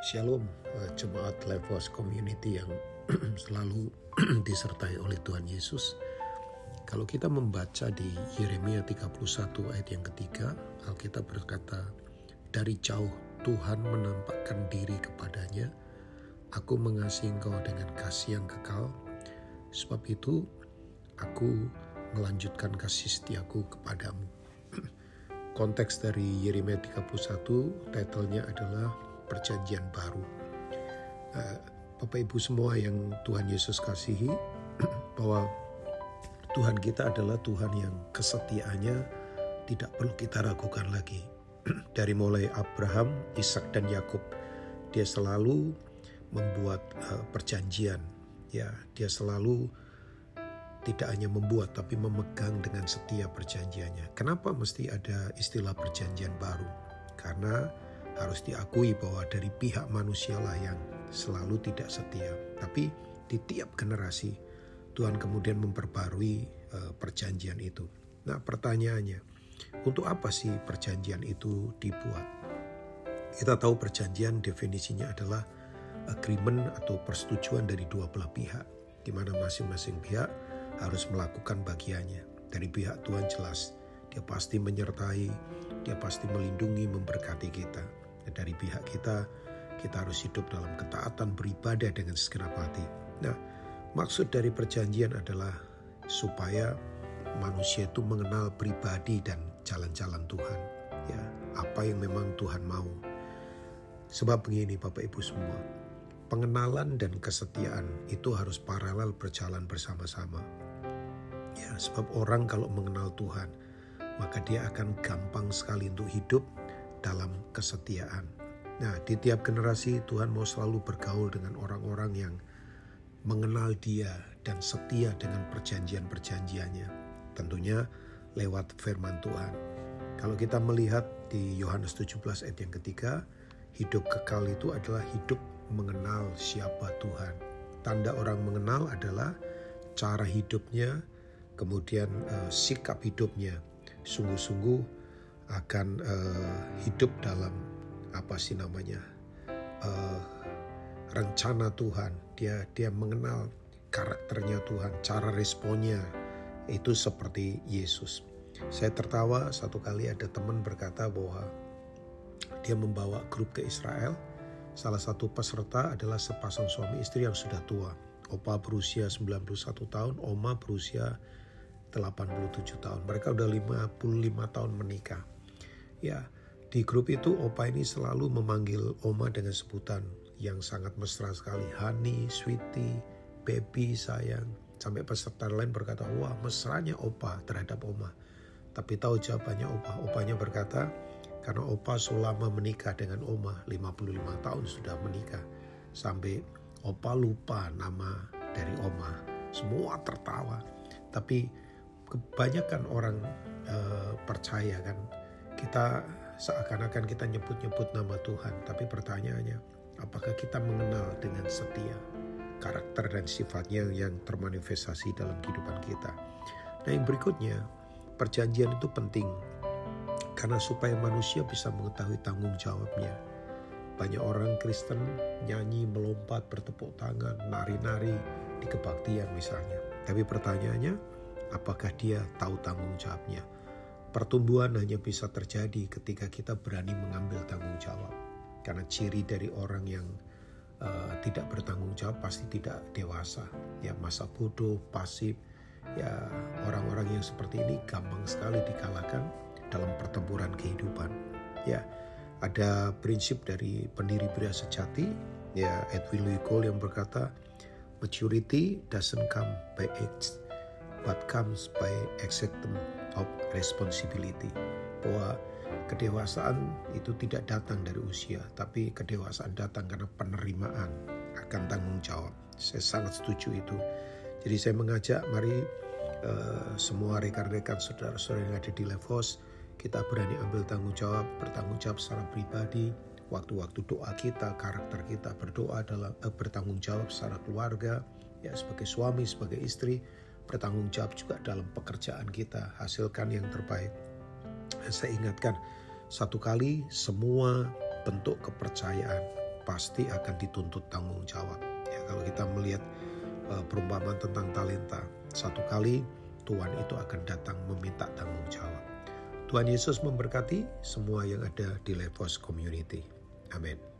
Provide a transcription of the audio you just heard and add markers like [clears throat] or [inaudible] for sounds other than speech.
Shalom, eh, jemaat Levos Community yang [clears throat] selalu [clears throat] disertai oleh Tuhan Yesus. Kalau kita membaca di Yeremia 31 ayat yang ketiga, Alkitab berkata, Dari jauh Tuhan menampakkan diri kepadanya, Aku mengasihi engkau dengan kasih yang kekal, sebab itu aku melanjutkan kasih setiaku kepadamu. [clears throat] Konteks dari Yeremia 31, titlenya adalah perjanjian baru. Uh, Bapak Ibu semua yang Tuhan Yesus kasihi, [clears throat] bahwa Tuhan kita adalah Tuhan yang kesetiaannya tidak perlu kita ragukan lagi. [clears throat] Dari mulai Abraham, Ishak dan Yakub, dia selalu membuat uh, perjanjian. Ya, dia selalu tidak hanya membuat tapi memegang dengan setia perjanjiannya. Kenapa mesti ada istilah perjanjian baru? Karena harus diakui bahwa dari pihak manusialah yang selalu tidak setia. Tapi di tiap generasi Tuhan kemudian memperbarui uh, perjanjian itu. Nah pertanyaannya, untuk apa sih perjanjian itu dibuat? Kita tahu perjanjian definisinya adalah agreement atau persetujuan dari dua belah pihak, di mana masing-masing pihak harus melakukan bagiannya. Dari pihak Tuhan jelas, dia pasti menyertai, dia pasti melindungi, memberkati kita dari pihak kita, kita harus hidup dalam ketaatan beribadah dengan segenap hati. Nah, maksud dari perjanjian adalah supaya manusia itu mengenal pribadi dan jalan-jalan Tuhan. Ya, apa yang memang Tuhan mau. Sebab begini Bapak Ibu semua, pengenalan dan kesetiaan itu harus paralel berjalan bersama-sama. Ya, sebab orang kalau mengenal Tuhan, maka dia akan gampang sekali untuk hidup dalam kesetiaan. Nah, di tiap generasi Tuhan mau selalu bergaul dengan orang-orang yang mengenal Dia dan setia dengan perjanjian-perjanjiannya. Tentunya lewat firman Tuhan. Kalau kita melihat di Yohanes 17 ayat yang ketiga, hidup kekal itu adalah hidup mengenal siapa Tuhan. Tanda orang mengenal adalah cara hidupnya, kemudian uh, sikap hidupnya. Sungguh-sungguh akan uh, hidup dalam apa sih namanya uh, rencana Tuhan. Dia dia mengenal karakternya Tuhan, cara responnya itu seperti Yesus. Saya tertawa satu kali ada teman berkata bahwa dia membawa grup ke Israel. Salah satu peserta adalah sepasang suami istri yang sudah tua. Opa berusia 91 tahun, Oma berusia 87 tahun. Mereka udah 55 tahun menikah. Ya, di grup itu Opa ini selalu memanggil Oma dengan sebutan yang sangat mesra sekali. Honey, sweetie, baby, sayang. Sampai peserta lain berkata, wah mesranya Opa terhadap Oma. Tapi tahu jawabannya Opa. Opanya berkata, karena Opa selama menikah dengan Oma, 55 tahun sudah menikah. Sampai Opa lupa nama dari Oma. Semua tertawa. Tapi kebanyakan orang uh, percaya kan kita seakan-akan kita nyebut-nyebut nama Tuhan, tapi pertanyaannya, apakah kita mengenal dengan setia karakter dan sifatnya yang termanifestasi dalam kehidupan kita? Nah, yang berikutnya, perjanjian itu penting karena supaya manusia bisa mengetahui tanggung jawabnya. Banyak orang Kristen nyanyi, melompat, bertepuk tangan, nari-nari di kebaktian misalnya. Tapi pertanyaannya, apakah dia tahu tanggung jawabnya? Pertumbuhan hanya bisa terjadi ketika kita berani mengambil tanggung jawab. Karena ciri dari orang yang uh, tidak bertanggung jawab pasti tidak dewasa. Ya masa bodoh, pasif. Ya orang-orang yang seperti ini gampang sekali dikalahkan dalam pertempuran kehidupan. Ya ada prinsip dari pendiri pria sejati ya Edwin Louis Cole yang berkata maturity doesn't come by age but comes by acceptance of responsibility. Bahwa kedewasaan itu tidak datang dari usia, tapi kedewasaan datang karena penerimaan akan tanggung jawab. Saya sangat setuju itu. Jadi saya mengajak mari uh, semua rekan-rekan saudara-saudara yang ada di Levos, kita berani ambil tanggung jawab, bertanggung jawab secara pribadi, waktu-waktu doa kita, karakter kita berdoa adalah uh, bertanggung jawab secara keluarga, ya sebagai suami, sebagai istri, bertanggung jawab juga dalam pekerjaan kita, hasilkan yang terbaik. Saya ingatkan, satu kali semua bentuk kepercayaan pasti akan dituntut tanggung jawab. Ya, kalau kita melihat uh, perumpamaan tentang talenta, satu kali Tuhan itu akan datang meminta tanggung jawab. Tuhan Yesus memberkati semua yang ada di Levos Community. Amin.